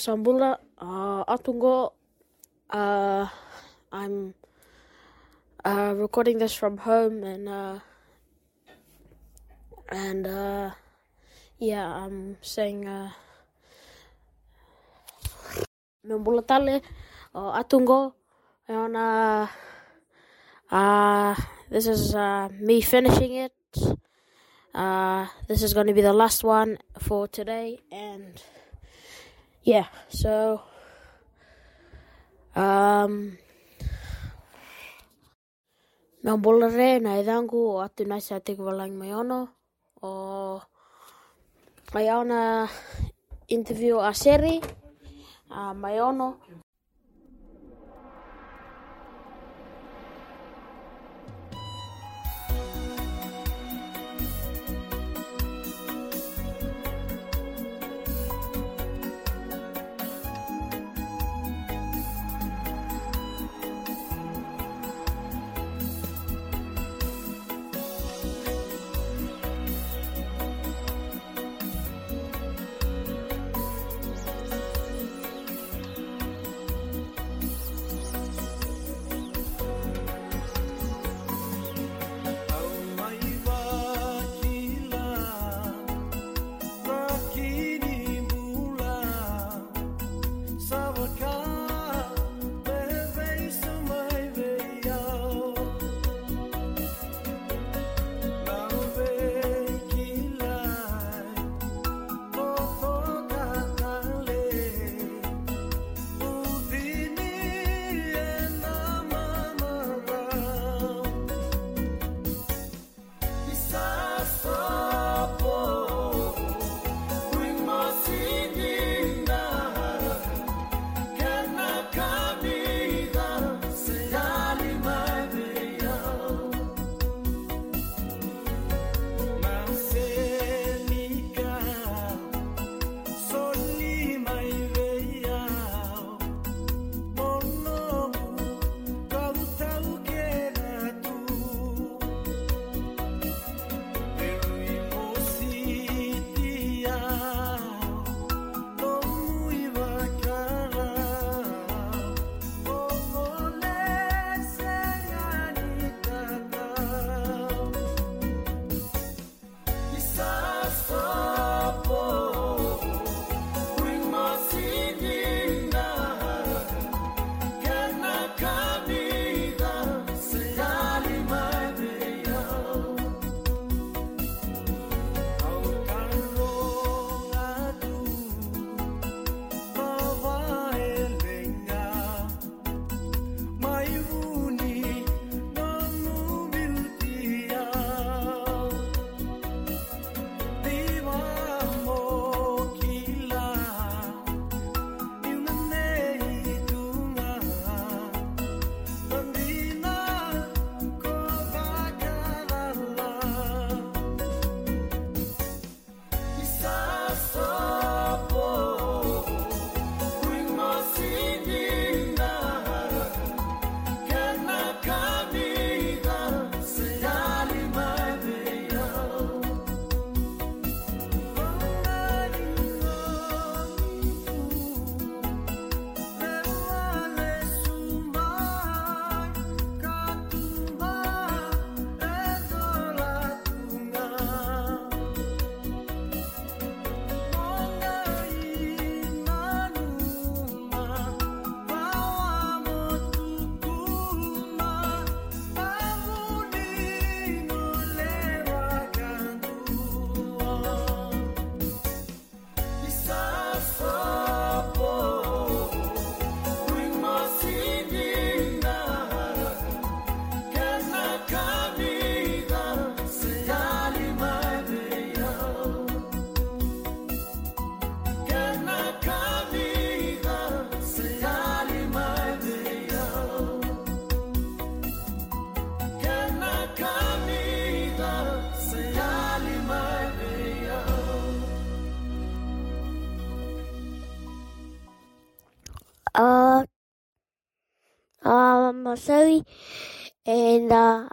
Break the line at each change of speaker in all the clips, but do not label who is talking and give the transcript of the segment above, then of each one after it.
Sambula, uh, Atungo. Uh, I'm uh, recording this from home and uh, and uh, yeah, I'm saying uh, Membula Tale, uh, Atungo, and uh, uh, this is uh, me finishing it. Uh, this is going to be the last one for today, and yeah, so um Nā bolare nā idangu o atu nai sa te walang mai ono o mai ana interview a Seri a mai ono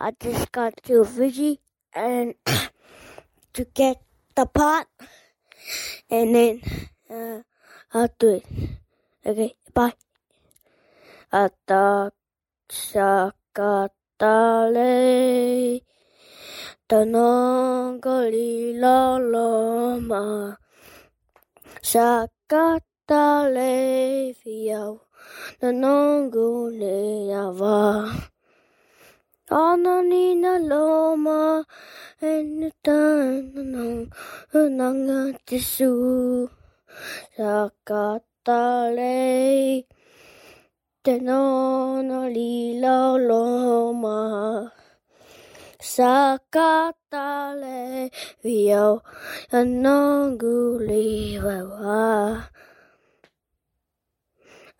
I just got to Fiji and to get the pot, and then uh, I'll do it. Okay, bye. Ata sakatale tanongoli la loma sakatale fiau tanongoli ava Anani na loma and tanong nanga tisu sakatale Tenona lila loma Sakatale vio Anonguli wawa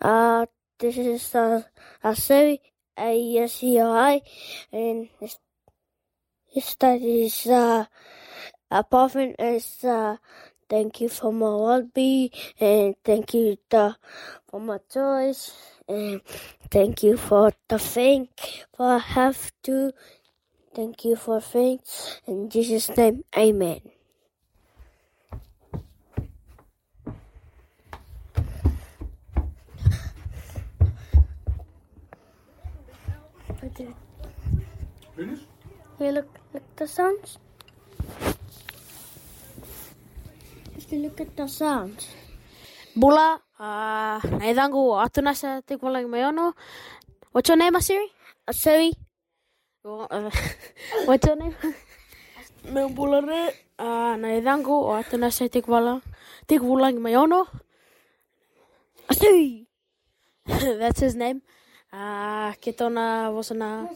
Ah, this is uh, a ASCI and that is uh apart from is uh thank you for my rugby and thank you for my toys and thank you for the thing for I have to thank you for things. In Jesus name amen
Finish?
Hey, look, look the sounds. Just look at the sounds.
Bula, uh, naidangu atuna sa tikwalang mayono. What's your name, Asiri?
Asiri,
uh, What's your name? Me bula re, uh, naidangu atuna sa tikwalang tikwalang mayono.
Asiri.
That's his name. Ah, che torna a
vosona.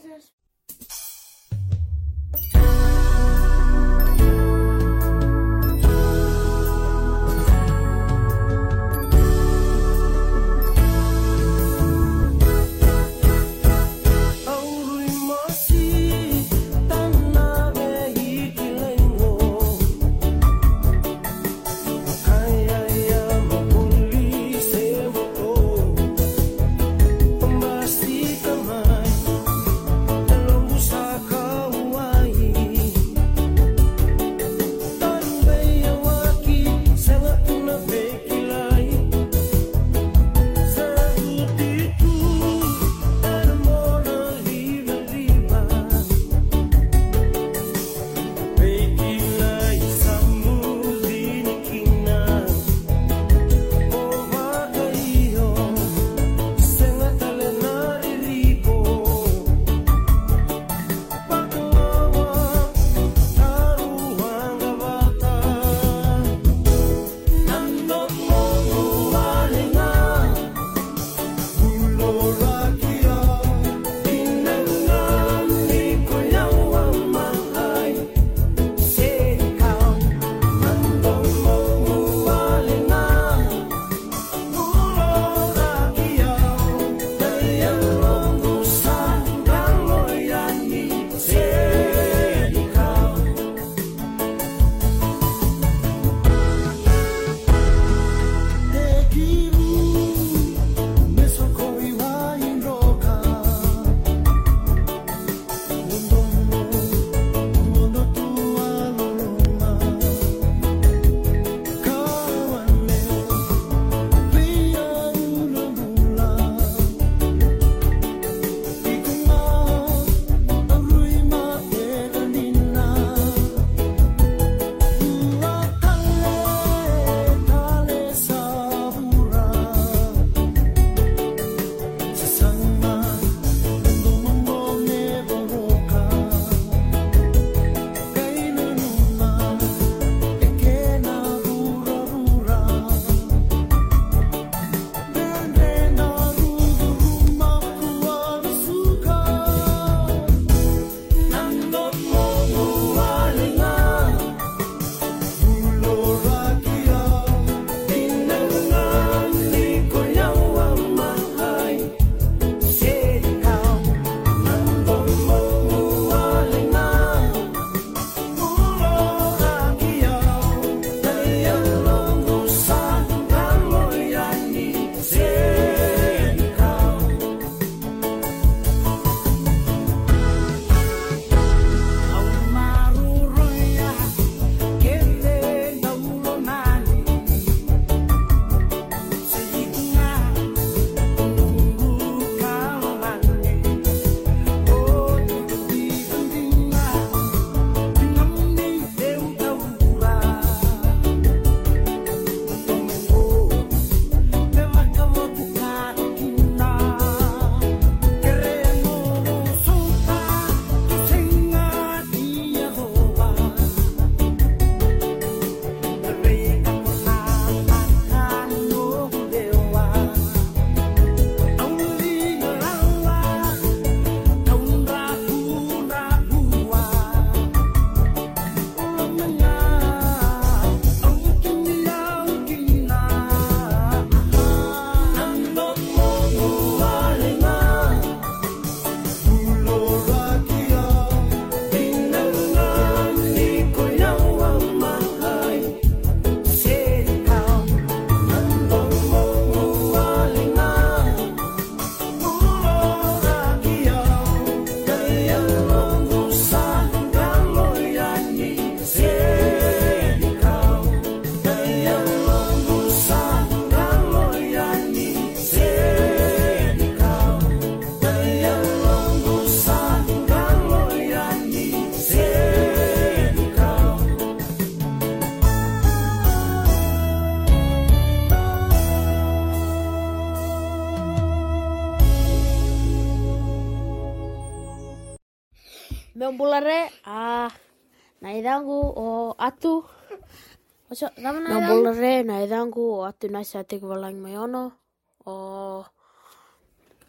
Dama na
naidangu o atu nai sa te walang mai ono. O,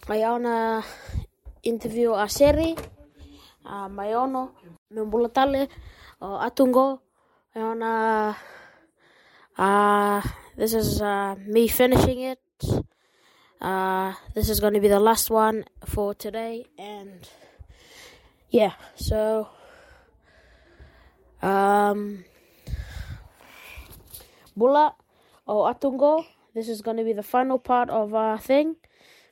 ai ona interview a seri, a mai ono. Membulatale, o atungo. Ai ona, uh, this is uh, me finishing it. Uh, this is going to be the last one for today, and yeah, so um, Bula or Atungo, this is going to be the final part of our thing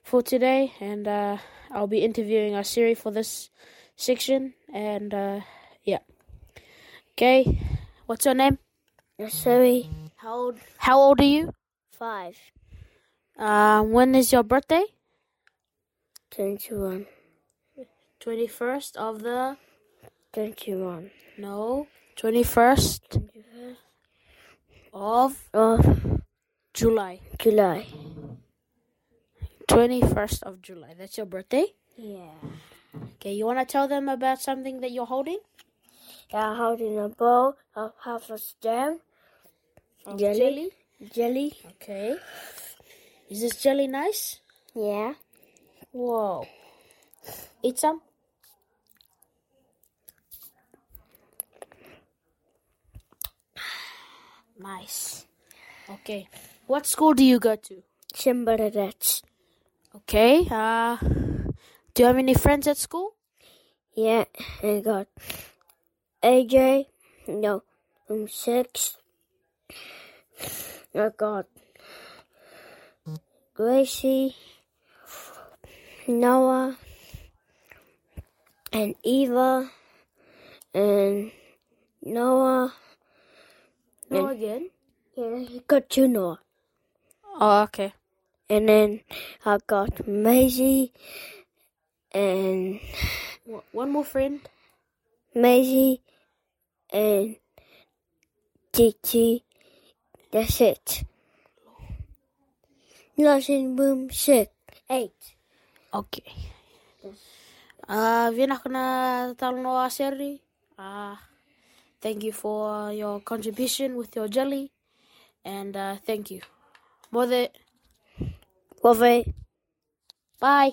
for today, and uh, I'll be interviewing our Siri for this section, and uh, yeah. Okay, what's your name?
Sorry.
How old? How old are you?
Five.
Uh, when is your birthday?
Twenty-one.
Twenty first of the
Twenty-one.
no twenty first of
Of
July.
July.
Twenty first of July. That's your birthday.
Yeah.
Okay, you want to tell them about something that you're holding?
I'm holding a bowl of half a stem.
Of
Jelly.
Jelly.
Jelly.
Okay. Is this jelly nice?
Yeah.
Whoa. Eat some. Nice. Okay. What school do you go to?
Chimbarats.
Okay. Uh, do you have any friends at school?
Yeah. I got AJ. No. I'm six. I got Gracie. Noah. And Eva. And Noah.
No,
And-
again.
Yeah, he got two Noah.
Oh, okay.
And then I got Maisie and
Wha- One more friend.
Maisie and Titi. That's it. Nothing boom six. Eight.
Okay. Uh, we nak kena tolong Noah Seri. Uh, thank you for your contribution with your jelly. And uh, thank you. Mother,
Love it.
bye.